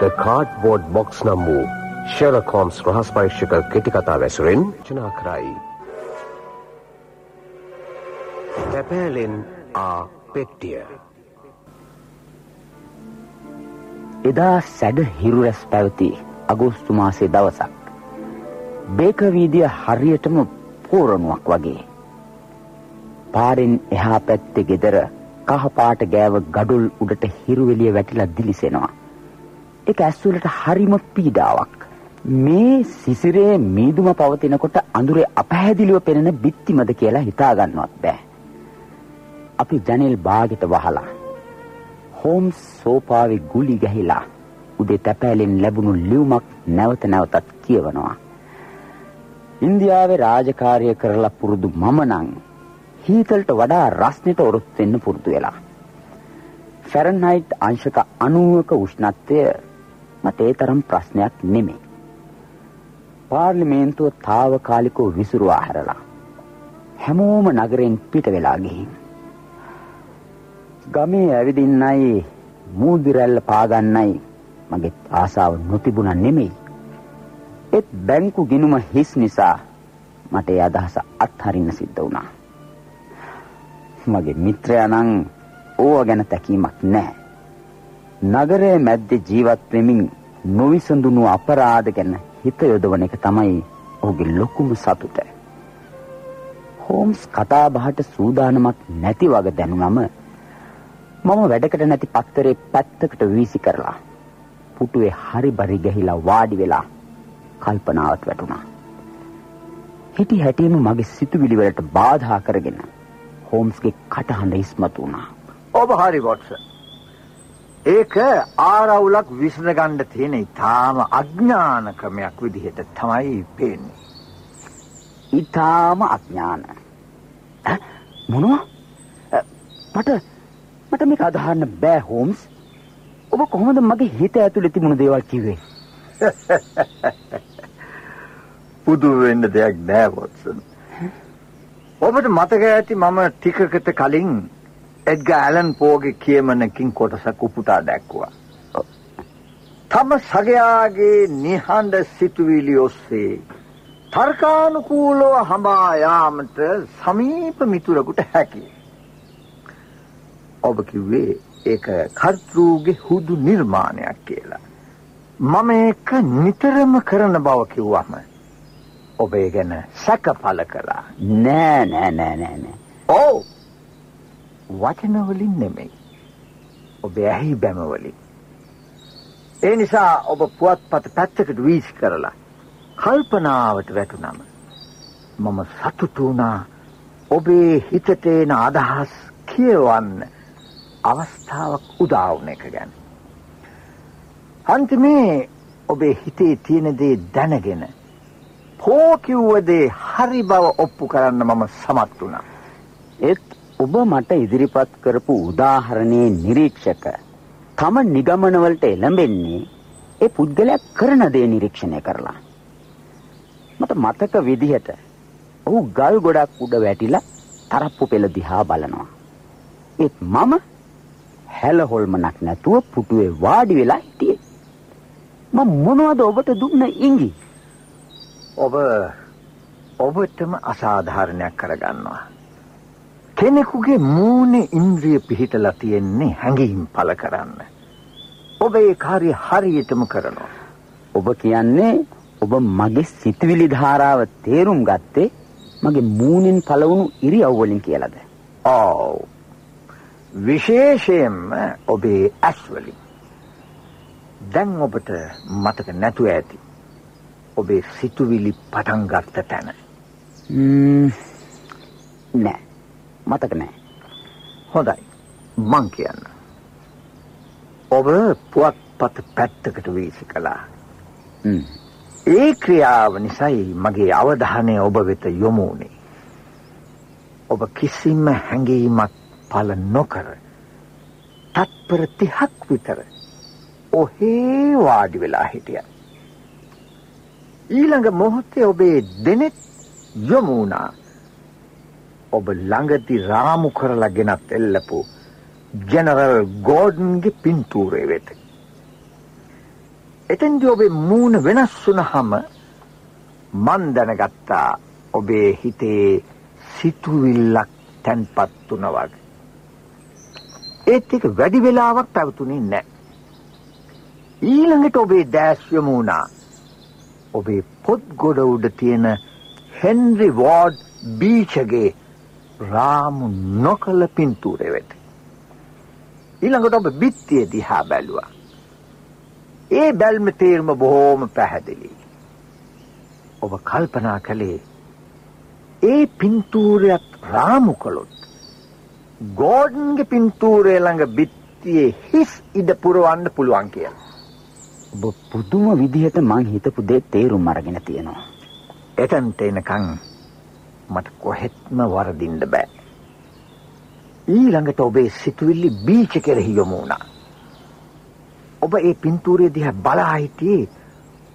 The Cardboard Box නම් වූ Sherlock Holmes රහස් පරීක්ෂක කෙටි කතා වැසුරෙන් රචනා කරයි. තැපෑලෙන් ආ පෙට්ටිය. එදා සැඩ හිරු රැස් පැවති අගෝස්තු මාසේ දවසක්. බේක වීදිය හරියටම පෝරණුවක් වගේ. පාරෙන් එහා පැත්තේ ගෙදර කහපාට ගෑව ගඩොල් උඩට හිරුවෙලිය වැටිලා දිලිසෙනවා. ඒක ඇස්වලට හරිම පීඩාවක්. මේ සිසිරේ මීදුම පවතිනකොට අඳුරේ අපහැදිලිව පෙනෙන බිත්තිමද කියලා හිතා ගන්නවත් බෑ. අපි ජනෙල් බාගෙට වහලා හෝම්ස් සෝපාවේ ගුලි ගැහිලා උදේ තැපෑලෙන් ලැබුණු ලියුමක් නැවත නැවතත් කියවනවා. ඉන්දියාවේ රාජකාරිය කරලා පුරුදු මම නම් හීතලට වඩා රස්නෙට ඔරොත් වෙන්න පුරුදු වෙලා. ෆැරන්හයිට් අංශක 90ක උෂ්ණත්වය මට ඒ තරම් ප්‍රශ්නයක් නෙමෙයි. පාර්ලිමේන්තුව తాවකාලිකව විසිරුවා හැරලා හැමෝම නගරෙන් පිට වෙලා ගිහින් ගමේ ඇවිදින්නයි මූදිරැල්ල පාගන්නයි මගේ ආසාව නොතිබුණා නෙමෙයි. ඒත් බැංකු ගිණුම හිස් නිසා මට ඒ අදහස අත්හරින්න සිද්ධ වුණා. මගේ මිත්‍රයා නම් ඕව ගැන තැකීමක් නැහැ. නගරයේ මැද්දේ ජීවත් වෙමින් නොවිසඳුණු අපරාධ ගැන හිත යොදවන එක තමයි ඔහුගේ ලොකුම සතුට. හෝම්ස් කතා බහට සූදානමක් නැති වගේ දැනුනම මම වැඩකට නැති පත්තරේ පැත්තකට වීසි කරලා පුටුවේ හරි බරි ගහිලා වාඩි වෙලා කල්පනාවට වැටුණා. හිටි හැටියෙම මගේ සිතුවිලි වලට බාධා කරගෙන හෝම්ස්ගේ කටහඬ ඉස්මතු වුණා. ඔබ හරි වොට්සන්. ඒක ආරවුලක් විසඳ ගන්න තියෙන ඊටාම අඥාන ක්‍රමයක් විදිහට තමයි පේන්නේ. ඊටාම අඥාන. මොනවා? මට මට මේක අදහන්න බෑ හෝම්ස්. ඔබ කොහොමද මගේ හිත ඇතුලේ තිබුණු දේවල් කිව්වේ? පුදු වෙන්න දෙයක් නෑ වොට්සන්. ඔබට මතක ඇති මම ටිකකට කලින් එඩ්ගා ඇලන් පෝගේ කියමනකින් කොටසක් උපුටා දැක්වුවා. තම සගයාගේ නිහඬ සිතුවිලි ඔස්සේ තර්කානුකූලව හඹා යාමට සමීප මිතුරෙකුට හැකියි. ඔබ කිව්වේ ඒක කර්තෘගේ හුදු නිර්මාණයක් කියලා. මම ඒක නිතරම කරන බව කිව්වම ඔබ ඒ ගැන සැකපල කළා. නෑ නෑ නෑ නෑ නෑ. ඔව්. වචන වලින් නෙමෙයි. ඔබ ඇහි බැම වලින්. ඒ නිසා ඔබ පුවත්පත පැත්තකට වීසි කරලා කල්පනාවට වැටුනම මම සතුටු වුණා ඔබේ හිතට එන අදහස් කියවන්න අවස්ථාවක් උදා වුණ එක ගැන. අන්තිමේ ඔබේ හිතේ තියෙන දේ දැනගෙන පෝ කිව්ව දේ හරි බව ඔප්පු කරන්න මම සමත් වුණා. ඒත් ඔබ මට ඉදිරිපත් කරපු උදාහරණයේ නිරීක්ෂක තම නිගමනවලට එළඹෙන්නේ ඒ පුද්ගලයා කරන දේ නිරීක්ෂණය කරලා. මට මතක විදිහට ඔහු ගල් ගොඩක් උඩ වැටිලා තරප්පු පෙළ දිහා බලනවා. ඒත් මම හැල හොල්මනක් නැතුව පුටුවේ වාඩි වෙලා හිටියේ. මම මොනවද ඔබට දුන්න ඉඟි? ඔබ ඔබටම අසාධාරණයක් කරගන්නවා. කෙනෙකුගේ මූණේ ඉන්ද්‍රිය පිහිටලා තියෙන්නේ හැඟීම් පළ කරන්න. ඔබ ඒ කාර්ය හරියටම කරනවා. ඔබ කියන්නේ ඔබ මගේ සිතවිලි ධාරාව තේරුම් ගත්තේ මගේ මූණෙන් පළවුණු ඉරියව් වලින් කියලාද? ඔව්. විශේෂයෙන්ම ඔබේ ඇස් වලින්. දැන් ඔබට මතක නැතුව ඇති. ඔබේ සිතුවිලි පටන් ගත්ත තැන. නෑ. මතක නෑ. හොඳයි. මං කියන්න. ඔබ පුවත්පත පැත්තකට වීසි කළා. ඒ ක්‍රියාව නිසායි මගේ අවධානය ඔබ වෙත යොමු වුණේ. ඔබ කිසිම හැඟීමක් පළ නොකර තත්පර 30ක් විතර ඔහේ වාඩි වෙලා හිටියා. ඊළඟ මොහොතේ ඔබේ දෙනෙත් යොමු වුණා. ඔබ ළඟදී රාමු කරලා ගෙනත් එල්ලපු ජෙනරල් ගෝඩන්ගේ පින්තූරේ වෙත. එතෙන්දී ඔබේ මූණ වෙනස් වුනහම මන් දැනගත්තා ඔබේ හිතේ සිතුවිල්ලක් තැන්පත් වුණා වගේ. ඒත් ඒක වැඩි වෙලාවක් පැවතුනේ නැහැ. ඊළඟට ඔබේ දැස් යොමු වුණා. ඔබේ පොත් ගොඩ උඩ තියෙන හෙන්රි වෝඩ් බීචගේ රාමු නොකල පින්තූරය වෙත. ඊළඟට ඔබ බිත්තිය දිහා බැලුවා. ඒ බැල්ම තේරුම බොහෝම පැහැදිලි. ඔබ කල්පනා කළේ ඒ පින්තූරයක් රාමු කළොත් ගෝඩන්ගේ පින්තූරය ළඟ බිත්තියේ හිස් ඉඩ පුරවන්න පුළුවන් කියලා. ඔබ පුදුම විදිහට මං හිතපු දේ තේරුම් අරගෙන තියෙනවා. එතනට එනකන් මට කොහෙත්ම වරදින්න බෑ. ඊළඟට ඔබේ සිතුවිලි බීච කෙරෙහි යොමු වුණා. ඔබ ඒ පින්තූරය දිහා බලා හිටියේ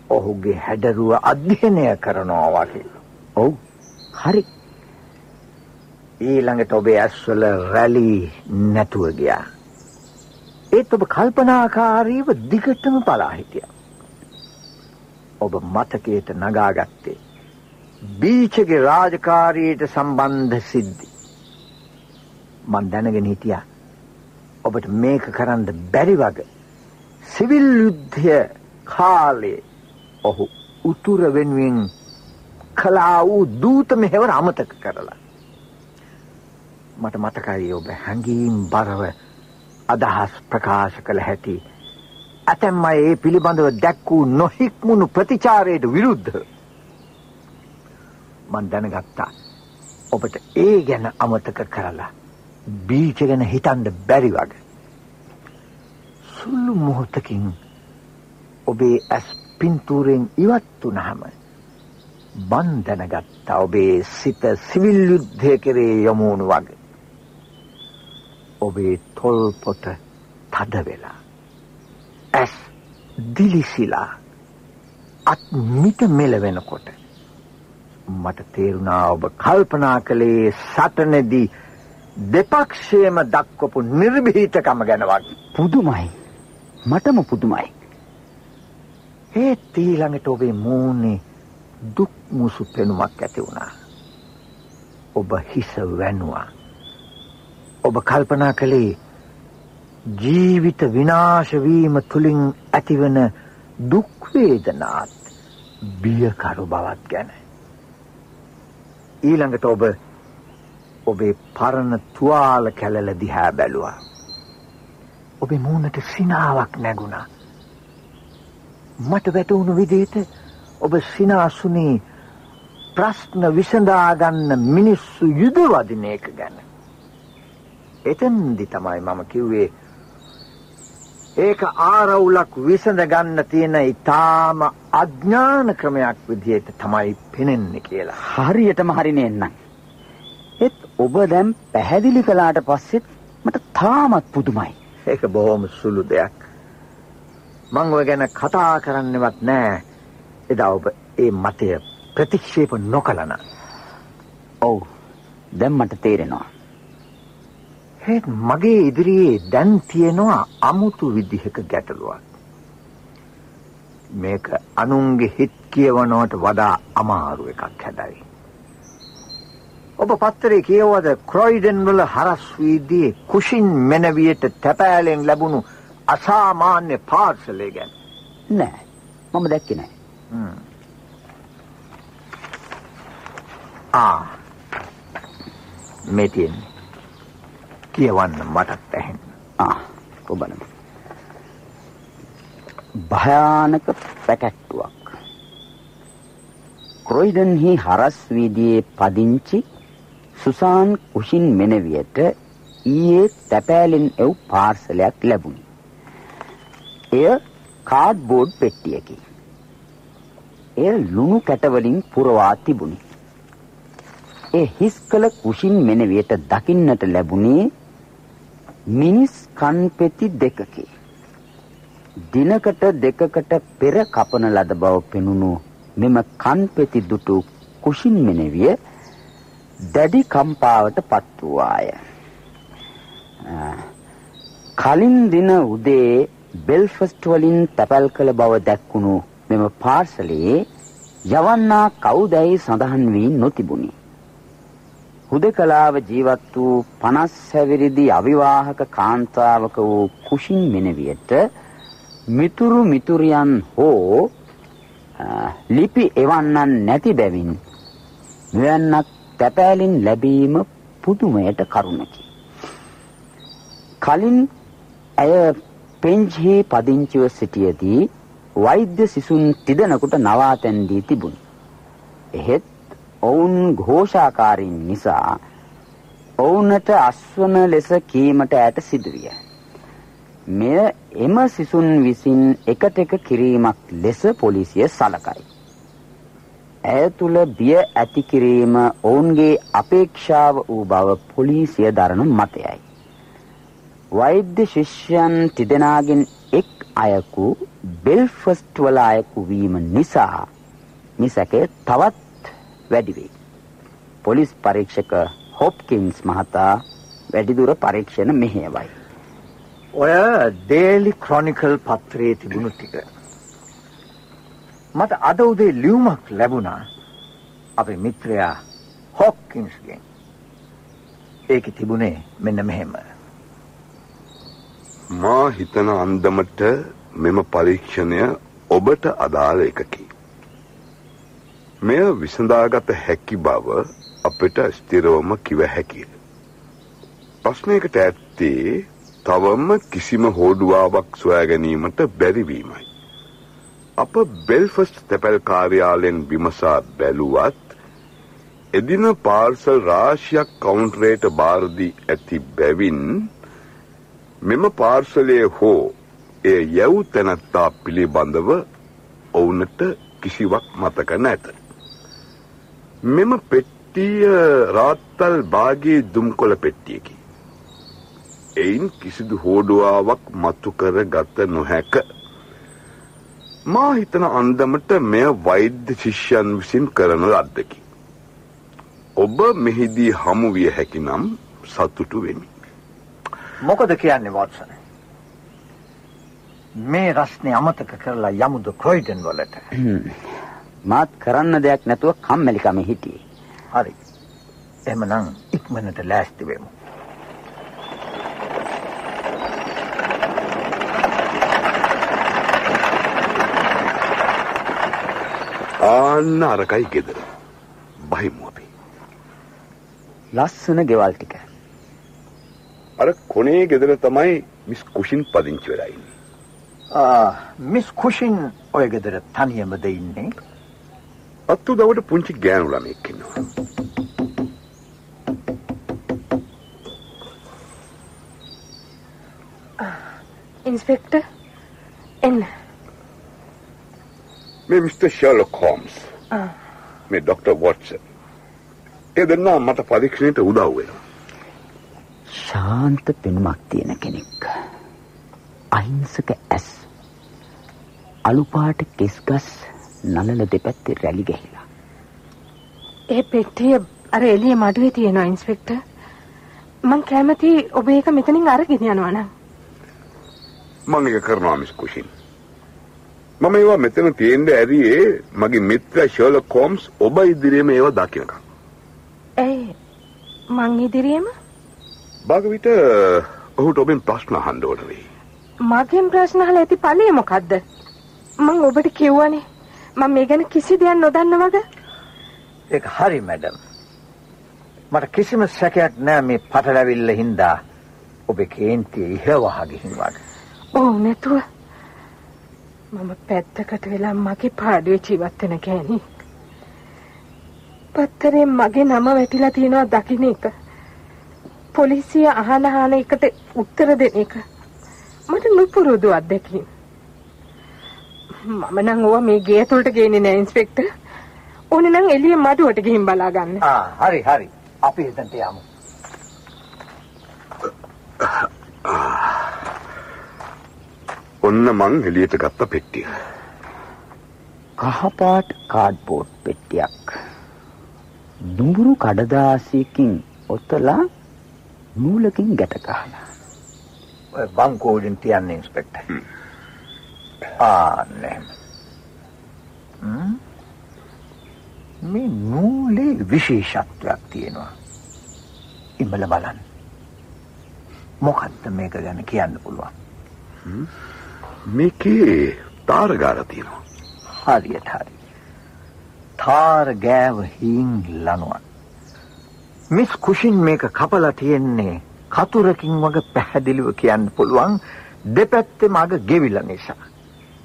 ඔහුගේ හැඩරුව අධ්‍යයනය කරනවා වගේ. ඔව්. හරි. ඊළඟට ඔබේ ඇස්වල රැලි නැතුව ගියා. ඒත් ඔබ කල්පනාකාරීව දිගටම බලා හිටියා. ඔබ මතකයට නගාගත්තේ බීචගේ රාජකාරියට සම්බන්ධ සිද්ධි. මන් දැනගෙන හිටියා. ඔබට මේක කරන්න බැරි වගේ. සිවිල් යුද්ධය කාලේ ඔහු උතුර වෙනුවෙන් කලා වූ දූත මෙහෙවර අමතක කරලා. මට මතකයි ඔබ හැඟීම් බරව අදහස් ප්‍රකාශ කළ හැටි. ඇතැම් අය ඒ පිළිබඳව දැක් වූ නොහික්මුණු ප්‍රතිචාරයට විරුද්ධ. මන් දැනගත්තා. ඔබට ඒ ගැන අමතක කරලා බීච ගැන හිතන්න බැරි වගේ. සුළු මොහොතකින් ඔබේ ඇස් පින්තූරෙන් ඉවත් වුණාම මන් දැනගත්තා ඔබේ සිත සිවිල් යුද්ධය කෙරේ යොමු වුණු වගේ. ඔබේ තොල් පොත තද වෙලා. ඇස් දිලිසිලා අත් මිට මෙලවෙනකොට මට තේරුණා ඔබ කල්පනා කළේ සටනදී දෙපක්ෂයේම දක්වපු නිර්භීතකම ගැන. පුදුමයි. මටම පුදුමයි. ඒත් ඊළඟට ඔබේ මූණේ දුක් මුසු පෙනුමක් ඇති වුණා. ඔබ හිස වැනුවා. ඔබ කල්පනා කළේ ජීවිත විනාශ වීම තුලින් ඇතිවන දුක් වේදනාත් බියකරු බවක් ගැන. ඊළඟට ඔබ ඔබේ පරණ තුවාල කැලල දිහා බැලුවා. ඔබේ මූණට සිනාවක් නැගුණා. මට වැටුණු විදිහට ඔබ සිනාසුනේ ප්‍රශ්න විසඳා ගන්න මිනිස්සු යුද වදින එක ගැන. එතෙන්දි තමයි මම කිව්වේ ඒක ආරවුලක් විසඳ ගන්න තියෙන ඊටාම අඥාන ක්‍රමයක් විදිහට තමයි පෙනෙන්නේ කියලා. හරියටම හරිනේ නං. ඒත් ඔබ දැන් පැහැදිලි කළාට පස්සෙත් මට තාමත් පුදුමයි. ඒක බොහොම සුළු දෙයක්. මං ඔය ගැන කතා කරන්නවත් නෑ. එදා ඔබ ඒ මතය ප්‍රතික්ෂේප නොකළන. ඔව්. දැන් මට තේරෙනවා. ඒත් මගේ ඉදිරියේ දැන් තියෙනවා අමුතු විදිහක ගැටලුවක්. මේක අනුන්ගේ හිත් කියවනවට වඩා අමාරු එකක් හැබැයි. ඔබ පත්තරේ කියවද ක්‍රොයිඩන් වල හරස් වීදියේ කුෂින් මෙනවියට තැපෑලෙන් ලැබුණු අසාමාන්‍ය පාර්සලය ගැන. නෑ. මම දැක්කේ නෑ. ආ. මේ තියෙන්නේ. කියවන්න මටත් ඇහෙන්න. ආ. කොබලමු. භයානක පැකැට්ටුවක්. ක්‍රොයිඩන්හි හරස් වීදියේ පදිංචි සුසාන් කුෂින් මෙනවියට ඊයේ තැපෑලෙන් එව් පාර්සලයක් ලැබුණි. එය කාඩ්බෝඩ් පෙට්ටියකි. එය ලුණු කැටවලින් පුරවා තිබුණි. ඒ හිස් කළ කුෂින් මෙනවියට දකින්නට ලැබුණේ මිනිස් කන්පෙති දෙකකි. දිනකට දෙකකට පෙර කපන ලද බව පෙනුණු මෙම කන්පෙති දුටු කුෂින් මෙනවිය දැඩි කම්පාවට පත් වූ ආය. කලින් දින උදේ බෙල්ෆස්ට් වලින් තැපැල් කළ බව දැක්වුණු මෙම පාර්සලයේ යවන්නා කවුදැයි සඳහන් වී නොතිබුණි. හුදකලාව ජීවත් වූ 50 හැවිරිදි අවිවාහක කාන්තාවක වූ කුෂින් මෙනවියට මිතුරු මිතුරියන් හෝ ලිපි එවන්නන් නැති බැවින් මෙවන්නක් තැපෑලින් ලැබීම පුදුමයට කරුණකි. කලින් ඇය පෙන්ජ්හි පදිංචිව සිටියදී වෛද්‍ය සිසුන් තිදෙනෙකුට නවාතැන් දී තිබුණි. එහෙත් ඔවුන් ഘോഷාකාරීන් නිසා ඔවුන්ට අස්වන ලෙස කීමට ඈත සිදුවිය. මෙය එම සිසුන් විසින් එකට එක කිරීමක් ලෙස පොලිසිය සලකයි. ඇය තුල බිය ඇති කිරීම ඔවුන්ගේ අපේක්ෂාව වූ බව පොලිසිය දරන මතයයි. වෛද්‍ය ශිෂ්‍යයන් තිදෙනාගෙන් එක් අයකු බෙල්ෆස්ට් වල අයකු වීම නිසා මිසකේ තවත් වැඩි වෙයි. පොලිස් පරීක්ෂක හොප්කින්ස් මහතා වැඩිදුර පරීක්ෂණ මෙහෙයවයි. ඔය ඩේලි ක්‍රොනිකල් පත්‍රයේ තිබුණු ටික මට අද උදේ ලියුමක් ලැබුණා අපේ මිත්‍රයා හොක්කින්ස්ගෙන්. ඒකේ තිබුණේ මෙන්න මෙහෙම. මා හිතන අන්දමට මෙම පරීක්ෂණය ඔබට අදාළ එකකි. මෙය විසඳාගත හැකි බව අපට ස්ථිරවම කිව හැකිය. ප්‍රශ්නයකට ඇත්තේ තවම කිසිම හෝඩුවාවක් සොයා ගැනීමට බැරිවීමයි. අප බෙල්ෆස්ට් තැපැල් කාර්යාලයෙන් විමසා බැලුවත් එදින පාර්සල් රාශියක් කවුන්ටරේට බාරදී ඇති බැවින් මෙම පාර්සලයේ හෝ එය යැව් තැනැත්තා පිළිබඳව ඔවුනට කිසිවක් මතක නැත. මෙම පෙට්ටිය රාත්තල් භාගයේ දුම්කොළ පෙට්ටියකි. එයින් කිසිදු හෝඩුවාවක් මතු කර ගත නොහැක. මා හිතන අන්දමට මෙය වෛද්‍ය ශිෂ්‍යයන් විසින් කරන ලද්දකි. ඔබ මෙහිදී හමු විය හැකි නම් සතුටු වෙමි. මොකද කියන්නේ වොට්සන්? මේ රස්නේ අමතක කරලා යමුද ක්‍රොයිඩන් වලට. මාත් කරන්න දෙයක් නැතුව කම්මැලිකම හිටියේ. හරි. එහෙමනම් ඉක්මනට ලෑස්ති වෙමු. ආන්න අරකයි ගෙදර. බහිමු අපි. ලස්සන ගෙවල් ටික. අර කොනේ ගෙදර තමයි මිස් කුෂින් පදිංචි වෙලා ඉන්නේ. ආ මිස් කුෂින් ඔය ගෙදර තනියමද ඉන්නේ? අත්තු දවට පුංචි ගෑනු ළමෙක් ඉන්නවා. ඉන්ස්පෙක්ටර් එන්න. මේ මිස්ටර් ෂර්ලොක් හෝම්ස්. මේ ડોක්ටර් වොට්සන්. ඒ දෙන්නා මට පරීක්ෂණයට උදව් වෙනවා. ශාන්ත පෙනුමක් තියෙන කෙනෙක්. අහිංසක ඇස්. අලු පාට කෙස්ගස් නලල දෙපැත්තේ රැලි ගැහිලා. ඒ පෙට්ටිය අර එළිය මඩුවේ තියෙනවා ඉන්ස්පෙක්ටර්. මං කැමති ඔබ ඒක මෙතනින් අරගෙන යනවා නම්. මම ඒක කරනවා මිස් කුෂින්. මම ඒවා මෙතන තියෙන්න ඇරියේ මගේ මිත්‍ර ෂර්ලොක් හෝම්ස් ඔබ ඉදිරියේම ඒවා දකිනකම්. ඇයි මං ඉදිරියේම බාග විට ඔහුට ඔබෙන් ප්‍රශ්න අහන්න ඕන වෙයි. මගෙන් ප්‍රශ්න අහලා ඇති ඵලය මොකද්ද? මං ඔබට කිව්වනේ මම මේ ගැන කිසි දෙයක් නොදන්න වගේ. ඒක හරි මැඩම්. මට කිසිම සැකයක් නෑ මේ පටලැවිල්ල හින්දා ඔබේ කේන්තිය ඉහවහ ගිහින් වගේ. ඔව් නැතුව මම පැත්තකට වෙලා මගේ පාඩුවේ ජීවත් වෙන ගෑණි. පත්තරේ මගේ නම වැටිලා තියෙනවා දකින්න එක. පොලිසිය අහන අහන එකට උත්තර දෙන එක. මට නුපුරුදු අත්දැකීම්. මම නම් ඕවා මේ ගේ ඇතුළට ගේන්නේ නෑ ඉන්ස්පෙක්ටර්. ඕනේ නම් එළිය මඩුවට ගිහින් බලා ගන්න. ආ හරි හරි. අපි එතනට යමු. ඔන්න මං එළියට ගත්ත පෙට්ටිය. කහපාට කාඩ්බෝඩ් පෙට්ටියක්. දුඹුරු කඩදාසියකින් ඔතලා නූලකින් ගැට ගහලා. ඔය බංකෝඩෙන් තියන්නේ ඉන්ස්පෙක්ටර්. ආන්න එහෙම. හ්ම්? මේ නූලේ විශේෂත්වයක් තියෙනවා. ඉඹල බලන්න. මොකක්ද මේක ගැන කියන්න පුළුවන්? මේකේ තාරගාර තියෙනවා. හරියට හරි. තාර ගෑව හින් ලනුවන්. මිස් කුෂින් මේක කපලා තියෙන්නේ කතුරකින් වගේ පැහැදිලිව කියන්න පුළුවන් දෙපැත්තේ මග ගෙවිලා නිසා.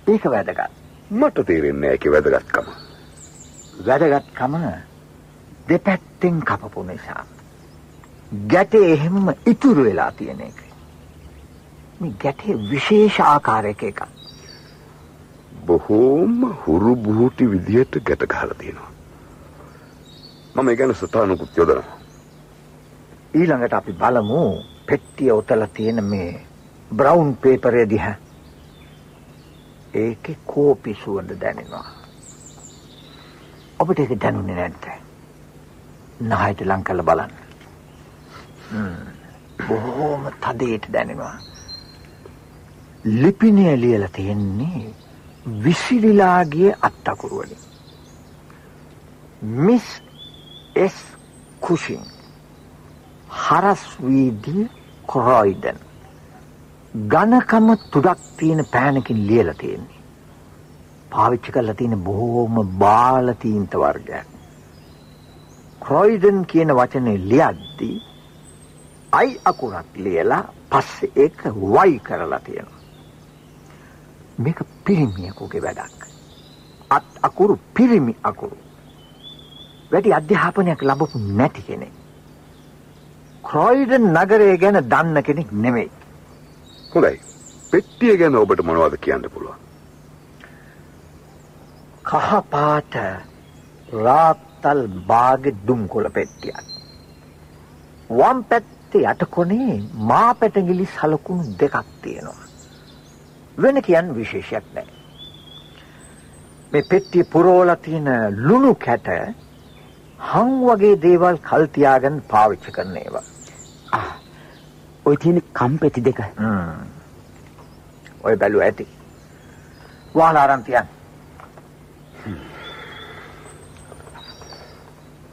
ඒක වැදගත්. මට තේරෙන්නේ ඒකේ වැදගත්කම. වැදගත්කම දෙපැත්තෙන් කපපු නිසා. ගැටේ එහෙම ඉතුරු වෙලා තියෙන එක. මේ ගැටේ විශේෂ ආකාරයක එකක්. බොහෝම හුරු බුහුටි විදිහට ගැට ගහලා තියෙනවා. මම ඒ ගැන සටහනකුත් යොදනවා. ඊළඟට අපි බලමු පෙට්ටිය ඔතලා තියෙන මේ බ්‍රවුන් පේපරය දිහා. ඒකේ කෝපි සුවඳ දැනෙනවා. ඔබට ඒක දැනුනේ නැද්ද? නහයට ලං කරලා බලන්න. හ්ම්. බොහොම තදේට දැනෙනවා. ලිපිනය ලියලා තියෙන්නේ විසිරිලා ගිය අත්තකුරු වලින්. මිස් එස් කුෂින් හරස් වීදී කොරොයිඩන් ඝනකම තුඩක් තියෙන පෑනකින් ලියලා තියෙන්නේ. පාවිච්චි කරලා තියෙන බොහොම බාල තීන්ත වර්ගයක්. ක්‍රොයිඩන් කියන වචනේ ලියද්දී අයි අකුරක් ලියලා පස්සේ ඒක වයි කරලා තියෙනවා. මේක පිරිමියෙකුගේ වැඩක්. අත් අකුරු පිරිමි අකුරු. වැඩි අධ්‍යාපනයක් ලැබපු නැති කෙනෙක්. ක්‍රොයිඩන් නගරය ගැන දන්න කෙනෙක් නෙමෙයි. හොඳයි. පෙට්ටිය ගැන ඔබට මොනවද කියන්න පුළුවන්? කහ පාට රාත්තල් බාගෙ දුම්කොළ පෙට්ටියක්. වම් පැත්තේ යට කොනේ මා පැටගිලි සලකුණු දෙකක් තියෙනවා. වෙන කියන්න විශේෂයක් නැහැ. මේ පෙට්ටිය පුරවලා තියෙන ලුණු කැට හං වගේ දේවල් කල් තියාගෙන පාවිච්චි කරන ඒවා. ආ ඔය තියෙන කම්පෙති දෙක හ්ම්. ඔය බැලුව ඇති. වාහන අරන් තියන්න.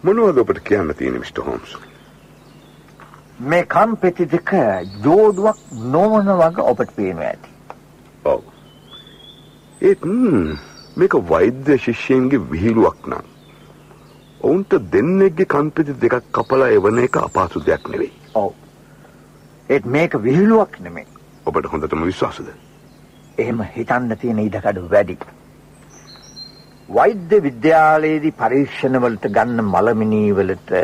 මොනවද ඔබට කියන්න තියෙන්නේ මිස්ටර් හෝම්ස්? මේ කම්පෙති දෙක ජෝඩුවක් නොවන වගේ ඔබට පේනවා ඇති. ඔව්. ඒත් මේක වෛද්‍ය ශිෂ්‍යයන්ගේ විහිළුවක් නම් ඔවුන්ට දෙන්නෙක්ගේ කන්පිති දෙකක් කපලා එවන එක අපහසු දෙයක් නෙවෙයි. ඔව්. ඒත් මේක විහිළුවක් නෙමෙයි. ඔබට හොඳටම විශ්වාසද? එහෙම හිතන්න තියෙන ඉඩකඩ වැඩි. වෛද්‍ය විද්‍යාලයේදී පරීක්ෂණ වලට ගන්න මලමිනී වලට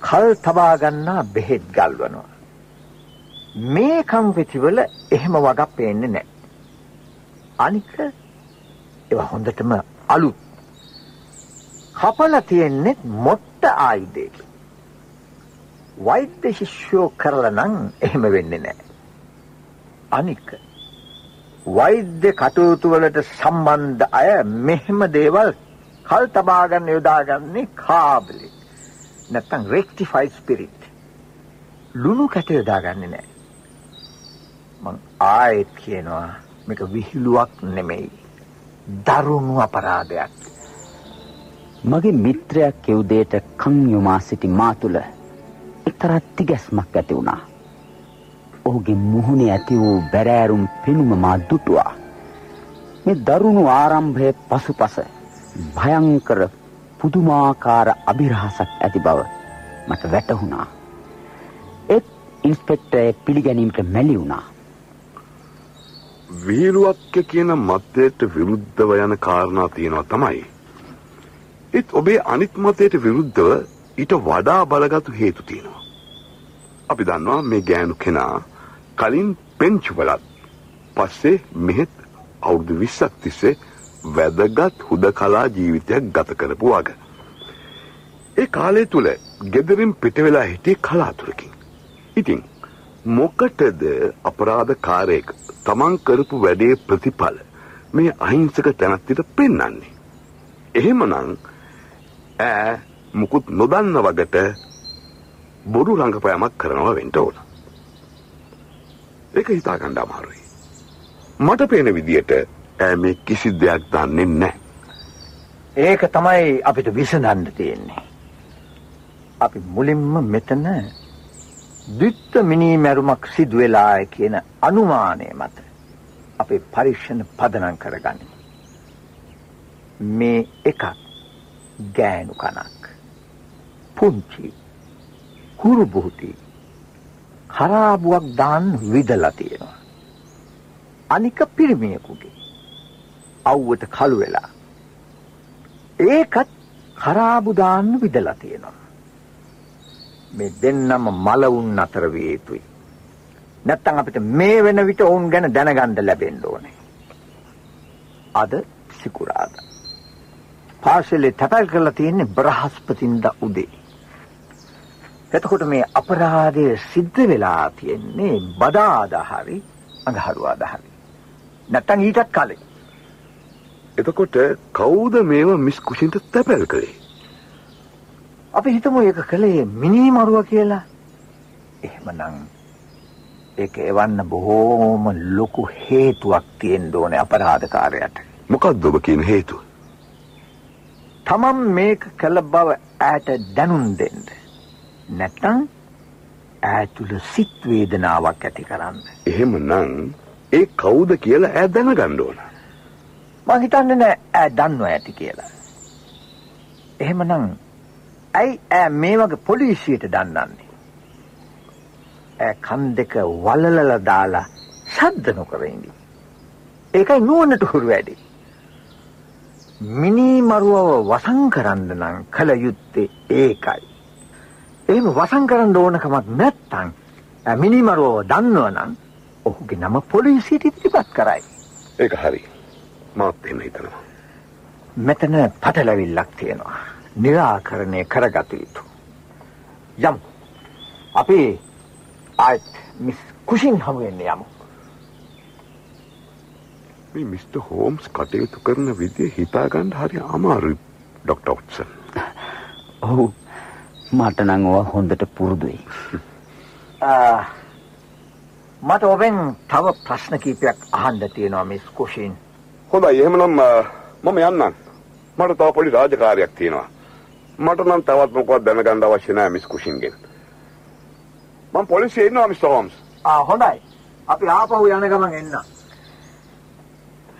කල් තබා ගන්නා බෙහෙත් ගල්වනවා. මේ කම්පිති වල එහෙම වගක් පේන්නේ නැහැ. අනික ඒවා හොඳටම අලුත්. කපලා තියෙන්නේ මොට්ට ආයුධයක. වෛද්‍ය ශිෂ්‍යෝ කරලා නම් එහෙම වෙන්නේ නැහැ. අනික වෛද්‍ය කටයුතු වලට සම්බන්ධ අය මෙහෙම දේවල් කල් තබා ගන්න යොදාගන්නේ කාබලි. නැත්තම් රෙක්ටිෆයිඩ් ස්පිරිට්. ලුණු කැට යොදාගන්නේ නැහැ. මං ආයෙත් කියනවා මේක විහිළුවක් නෙමෙයි. දරුණු අපරාධයක්. මගේ මිත්‍රයා කිව් දෙයට කන් යොමා සිටි මා තුළ එක්තරා තිගැස්මක් ඇති වුණා. ඔහුගේ මුහුණේ ඇති වූ බැරෑරුම් පෙනුම මා දුටුවා. මේ දරුණු ආරම්භයේ පසුපස භයංකර පුදුමාකාර අභිරහසක් ඇති බව මට වැටහුණා. ඒත් ඉන්ස්පෙක්ටර් පිළිගැනීමට මැලි වුණා. විහිළුවක් කියන මතයට විරුද්ධව යන කාරණා තියෙනවා තමයි. ඒත් ඔබේ අනිත් මතයට විරුද්ධව ඊට වඩා බලගත්ු හේතු තියෙනවා. අපි දන්නවා මේ ගෑනු කෙනා කලින් පෙන්ච් වලත් පස්සේ මෙහෙත් අවුරුදු 20ක් තිස්සේ වැදගත් හුදකලා ජීවිතයක් ගත කරපු වග. ඒ කාලය තුල ගෙදරින් පිට වෙලා හිටියේ කලාතුරකින්. ඉතින් මොකටද අපරාධකාරයෙක් තමන් කරපු වැඩේ ප්‍රතිඵල මේ අහිංසක තැනැත්තිට පෙන්වන්නේ. එහෙමනම් ඈ මුකුත් නොදන්න වගට බොරු රංගපෑමක් කරනවා වෙන්න ඕන. ඒක හිතා ගන්න අමාරුයි. මට පේන විදියට ඈ මේ කිසි දෙයක් දන්නේ නැහැ. ඒක තමයි අපිට විසඳන්න තියෙන්නේ. අපි මුලින්ම මෙතන ද්විත්ව මිනී මැරුමක් සිදු වෙලා කියන අනුමානය මත අපේ පරීක්ෂණ පදනම් කරගනිමු. මේ එකක් ගෑනු කනක්. පුංචි කුරු බුහුටි කරාබුවක් දාන්න විදලා තියෙනවා. අනික පිරිමියෙකුගේ අවුවට කළු වෙලා ඒකත් කරාබු දාන්න විදලා තියෙනවා. මේ දෙන්නම මලවුන් අතර විය යුතුයි. නැත්තම් අපිට මේ වෙන විට ඔවුන් ගැන දැනගන්න ලැබෙන්න ඕනේ. අද සිකුරාදා. පාසලේ තැපැල් කරලා තියෙන්නේ බ්‍රහස්පතින්දා උදේ. එතකොට මේ අපරාධය සිද්ධ වෙලා තියෙන්නේ බදාදා හරි අඟහරුවාදා හරි. නැත්තම් ඊටත් කලින්. එතකොට කවුද මේව මිස් කුෂින්ට තැපැල් කළේ? අපි හිතමු ඒක කළේ මිනි මරුව කියලා. එහෙමනම් ඒක එවන්න බොහෝම ලොකු හේතුවක් තියෙන්න ඕනේ අපරාධකාරයට. මොකක්ද ඔබ කියන හේතුව? තමන් මේක කළ බව ඈට දැනුම් දෙන්න. නැත්නම් ඈතුල සිත් වේදනාවක් ඇති කරන්න. එහෙමනම් ඒ කවුද කියලා ඈ දැනගන්න ඕන. මං හිතන්නේ නෑ ඈ දන්නවා ඇති කියලා. එහෙමනම් ඇයි ඈ මේ වගේ පොලිසියට දන්නන්නේ? ඈ කන් දෙක වලලලා දාලා ශබ්ද නොකර ඉඳි. ඒකයි නුවණට හුරු වැඩි. මිනි මරුවව වසන් කරන්න නම් කල යුත්තේ ඒකයි. එහෙම වසන් කරන්න ඕන කමක් නැත්තම් මිනි මරුවව දන්නවනම් ඔහුගේ නම පොලිසියට ඉදිරිපත් කරයි. ඒක හරි. මාත් එහෙම හිතනවා. මෙතන පටලැවිල්ලක් තියෙනවා. निराකරණය කරගත යුතු. යම් අපි ආයත් මිස් කුෂින් හමු වෙන්න යමු. මේ මිස්ටර් හෝම්ස් කටයුතු කරන විදිය හිතා ගන්න හරි අමාරුයි ඩොක්ටර් ඔට්සන්. ඔව් මට නම් ඕවා හොඳට පුරුදුයි. මට ඔබෙන් තව ප්‍රශ්න කීපයක් අහන්න තියෙනවා මිස් කුෂින්. හොඳයි එහෙමනම් මම යන්නම්. මට තව පොඩි රාජකාරියක් තියෙනවා. මට නම් තවත් මොකවත් දැනගන්න අවශ්‍ය නැහැ මිස් කුෂින්ගෙන්. මම පොලිසියේ ඉන්නවා මිස්ටර් හෝම්ස්. ආ හොඳයි. අපි ආපහු යන ගමන් එන්න.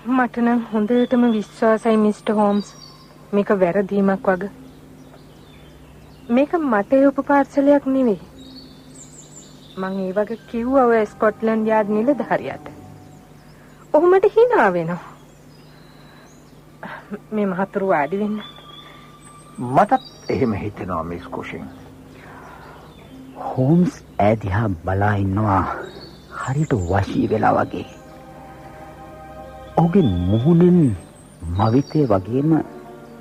මට නම් හොඳටම විශ්වාසයි මිස්ටර් හෝම්ස්. මේක වැරදීමක් වගේ. මේක මට එවපු පාර්සලයක් නෙවෙයි. මං ඒ වගේ කිව්වා ඔය ස්කොට්ලන්ඩ් යාඩ් නිලධාරියට. ඔහු මට hina වෙනවා. මේ මහතුරු වාඩි වෙන්න. මටත් එහෙම හිතෙනවා මිස් කුෂින්. හෝම්ස් ඈදිහා බලා ඉන්නවා හරියට වශී වෙලා වගේ. ඔහුගේ මුහුණෙන් මවිතේ වගේම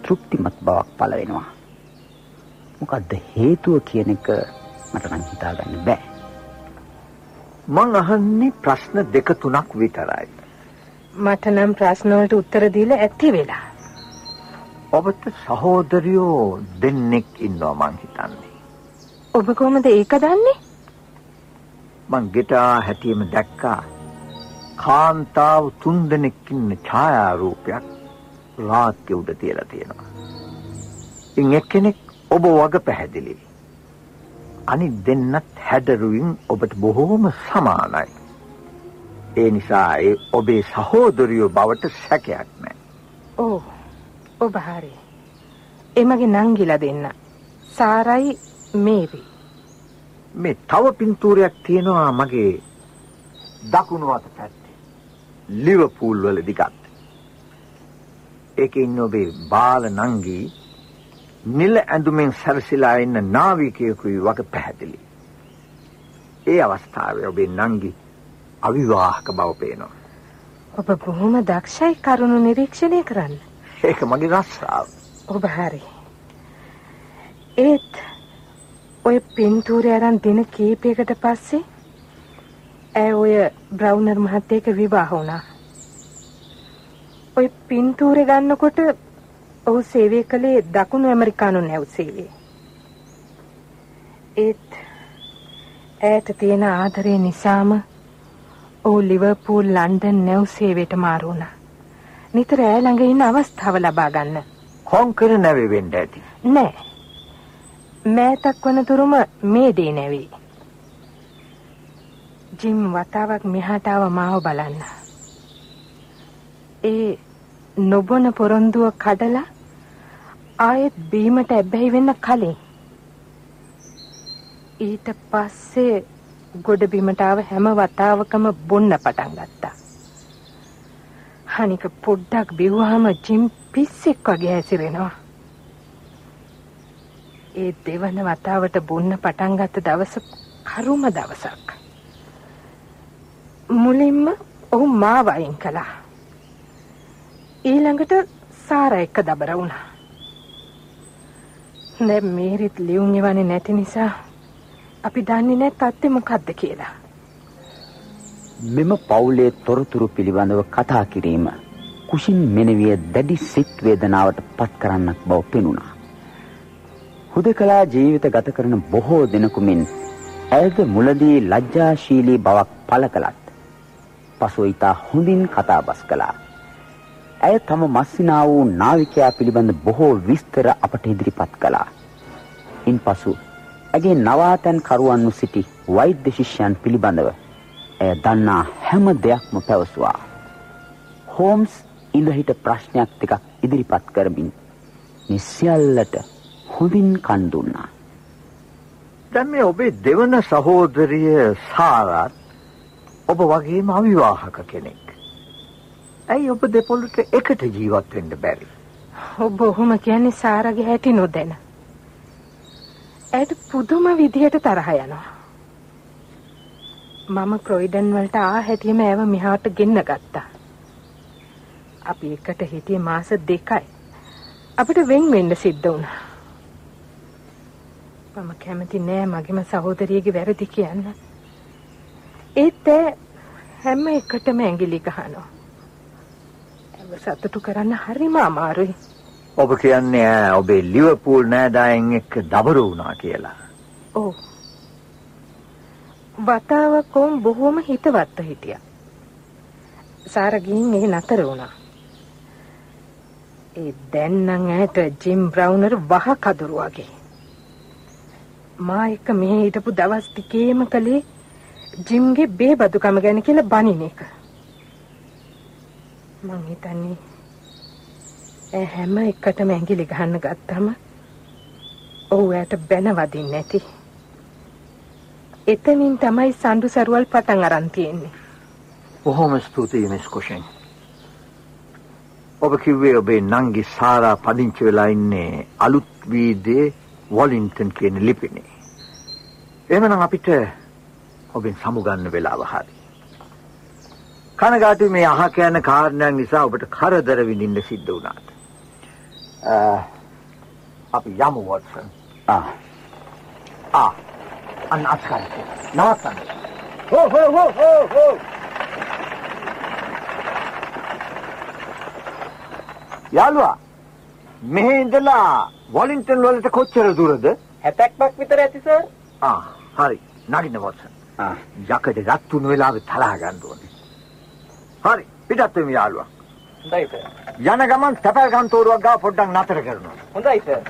තෘප්තිමත් බවක් පළ වෙනවා. මොකද්ද හේතුව කියන එක මට නම් හිතාගන්න බෑ. මං අහන්නේ ප්‍රශ්න දෙක තුනක් විතරයි. මට නම් ප්‍රශ්න වලට උත්තර දීලා ඇති වෙලා. ඔබට සහෝදරයෝ දෙන්නෙක් ඉන්නවා මං හිතන්නේ. ඔබ කොහොමද ඒක දන්නේ? මං ගෙටා හැටියෙම දැක්කා. කාන්තාව තුන්දෙනෙක් ඉන්න ඡායාරූපයක් රාත්‍ය උඩ තියලා තියෙනවා. ඉන් එක්කෙනෙක් ඔබ වග පැහැදිලි. අනිත් දෙන්නත් හැඩරුවින් ඔබට බොහෝම සමානයි. ඒ නිසා ඒ ඔබේ සහෝදරියෝ බවට සැකයක් නැහැ. ඔව්. ඔබ හරි. එමගේ නංගිලා දෙන්න. සාරයි මේරි. මේ තව පින්තූරයක් තියෙනවා මගේ දකුණු අත පැත්තේ. ලිවර්පූල් වල දිගත්. ඒකේ ඉන්න ඔබේ බාල නංගී නිල ඇඳුමෙන් සැරසිලා ඉන්න නාවිකයෙකුයි වගේ පැහැදිලි. ඒ අවස්ථාවේ ඔබේ නංගි අවිවාහක බව පේනවා. ඔබ බොහොම දක්ෂයි කරුණු නිරීක්ෂණය කරන්න. ඒක මගේ රස්සාව. ඔබ හරි. ඒත් ඔය පින්තූරය අරන් දින කීපයකට පස්සේ ඇය ඔය බ්‍රවුනර් මහත්තයෙක් විවාහ වුණා. ඔය පින්තූරේ ගන්නකොට ඔහු සේවය කළේ දකුණු ඇමරිකානු නැව් සේවය. ඒත් ඇයට තියෙන ආදරය නිසාම ඔහු ලිවර්පූල් ලන්ඩන් නැව් සේවයට මාරු වුණා. නිතර ඈ ළඟ ඉන්න අවස්ථාව ලබා ගන්න. කොන්කර නැවේ වෙන්න ඇති. නෑ. මෑතක් වනතුරුම මේ දේ නැවේ. ජිම් වතාවක් මෙහාට ආව මාව බලන්න. ඒ නොබොන පොරොන්දුව කඩලා ආයෙත් බීමට ඇබ්බැහි වෙන්න කලින් ඊට පස්සේ ගොඩ බිමට ආව හැම වතාවකම බොන්න පටන් ගත්තා. අනික පොඩ්ඩක් බිව්වහම ජිම් පිස්සෙක් වගේ හැසිරෙනවා. ඒ දෙවන වතාවට බොන්න පටන් ගත්ත දවස කරුම දවසක්. මුලින්ම ඔහු මාව අයින් කළා. ඊළඟට සාරා එක්ක දබර වුණා. දැන් මේරිත් ලියුම් එවන්නේ නැති නිසා අපි දන්නේ නැහැ තත්ත්වය මොකද්ද කියලා. මෙම පවුලේ තොරතුරු පිළිබඳව කතා කිරීම කුෂින් මෙනවිය දැඩි සිත් වේදනාවට පත් කරන්නක් බව පෙනුණා. හුදකලා ජීවිත ගත කරන බොහෝ දෙනෙකුමින් ඇයද මුලදී ලැජ්ජාශීලී බවක් පළ කළත් පසු ඊතා හොඳින් කතාබස් කළා. ඇය තම මස්සිනා වූ නාවිකයා පිළිබඳ බොහෝ විස්තර අපට ඉදිරිපත් කළා. ඉන්පසු ඇගේ නවාතැන් කරුවන්ව සිටි වෛද්‍ය ශිෂ්‍යයන් පිළිබඳව ඇය දන්නා හැම දෙයක්ම පැවසුවා. හෝම්ස් ඉඳහිට ප්‍රශ්නයක් ටිකක් ඉදිරිපත් කරමින් නිසියල්ලට හොඳින් කන් දුන්නා. දැන් මේ ඔබේ දෙවන සහෝදරිය සාරත් ඔබ වගේම අවිවාහක කෙනෙක්. ඇයි ඔබ දෙපොළට එකට ජීවත් වෙන්න බැරි? ඔබ ඔහොම කියන්නේ සාරගේ හැටි නොදැන. ඇයට පුදුම විදිහට තරහ යනවා. මම ක්‍රොයිඩන් වලට ආ හැටිම ඇව මෙහාට ගෙන්න ගත්තා. අපි එකට හිටියේ මාස දෙකයි. අපිට වෙන් වෙන්න සිද්ධ වුණා. මම කැමති නෑ මගේම සහෝදරියගේ වැරදි කියන්න. ඒත් හැම එකටම ඇඟිලි ගහනවා. ඇව සතුටු කරන්න හරිම අමාරුයි. ඔබ කියන්නේ ඈ ඔබේ ලිවර්පූල් නෑදෑයන් එක්ක දබර වුණා කියලා. ඔව්. වතාවක් වුන් බොහොම හිතවත්ව හිටියා. සාර ගිහින් එහි නතර වුණා. ඒ දැන් නම් ඈට ජිම් බ්‍රවුනර් වහ කදුරු වගේ. මා එක්ක මෙහෙ හිටපු දවස් ටිකේම කලේ ජිම්ගේ බේබදුකම ගැන කියලා බනින එක. මං හිතන්නේ ඒ හැම එකටම ඇඟිලි ගහන්න ගත්තම ඔහු ඇයට බැන වදින්නේ නැති. එතනින් තමයි සඳු සරුවල් පටන් අරන් තියෙන්නේ. බොහොම ස්තුතියි මිස් කුෂෙන්. ඔබ කිව්වේ ඔබේ නංගි සාරා පදිංචි වෙලා ඉන්නේ අලුත් වීදියේ වොලින්ටන් කියන ලිපිනේ. එහෙමනම් අපිට ඔබෙන් සමුගන්න වෙලාව හරි. කනගාටු මේ අහ කියන කාරණයක් නිසා ඔබට කරදර විඳින්න සිද්ධ වුණාට. අපි යමු වොට්සන්. ආ ආ අන්න අත්කරට. නවත්තන්න. හෝ හෝ හෝ හෝ හෝ. යාළුවා මෙහෙ ඉඳලා වොලින්ටන් වලට කොච්චර දුරද? 70ක් විතර ඇති සර්. ආ හරි. නගින්න වොට්සන්. ආ යකඩ රත් තුන වෙලාවෙ තලා ගන්න ඕනේ. හරි. පිටත් වෙමු යාළුවා. හොඳයි සර්. යන ගමන් තැපැල් කන්තෝරුවක් ගාව පොඩ්ඩක් නතර කරනවා. හොඳයි සර්.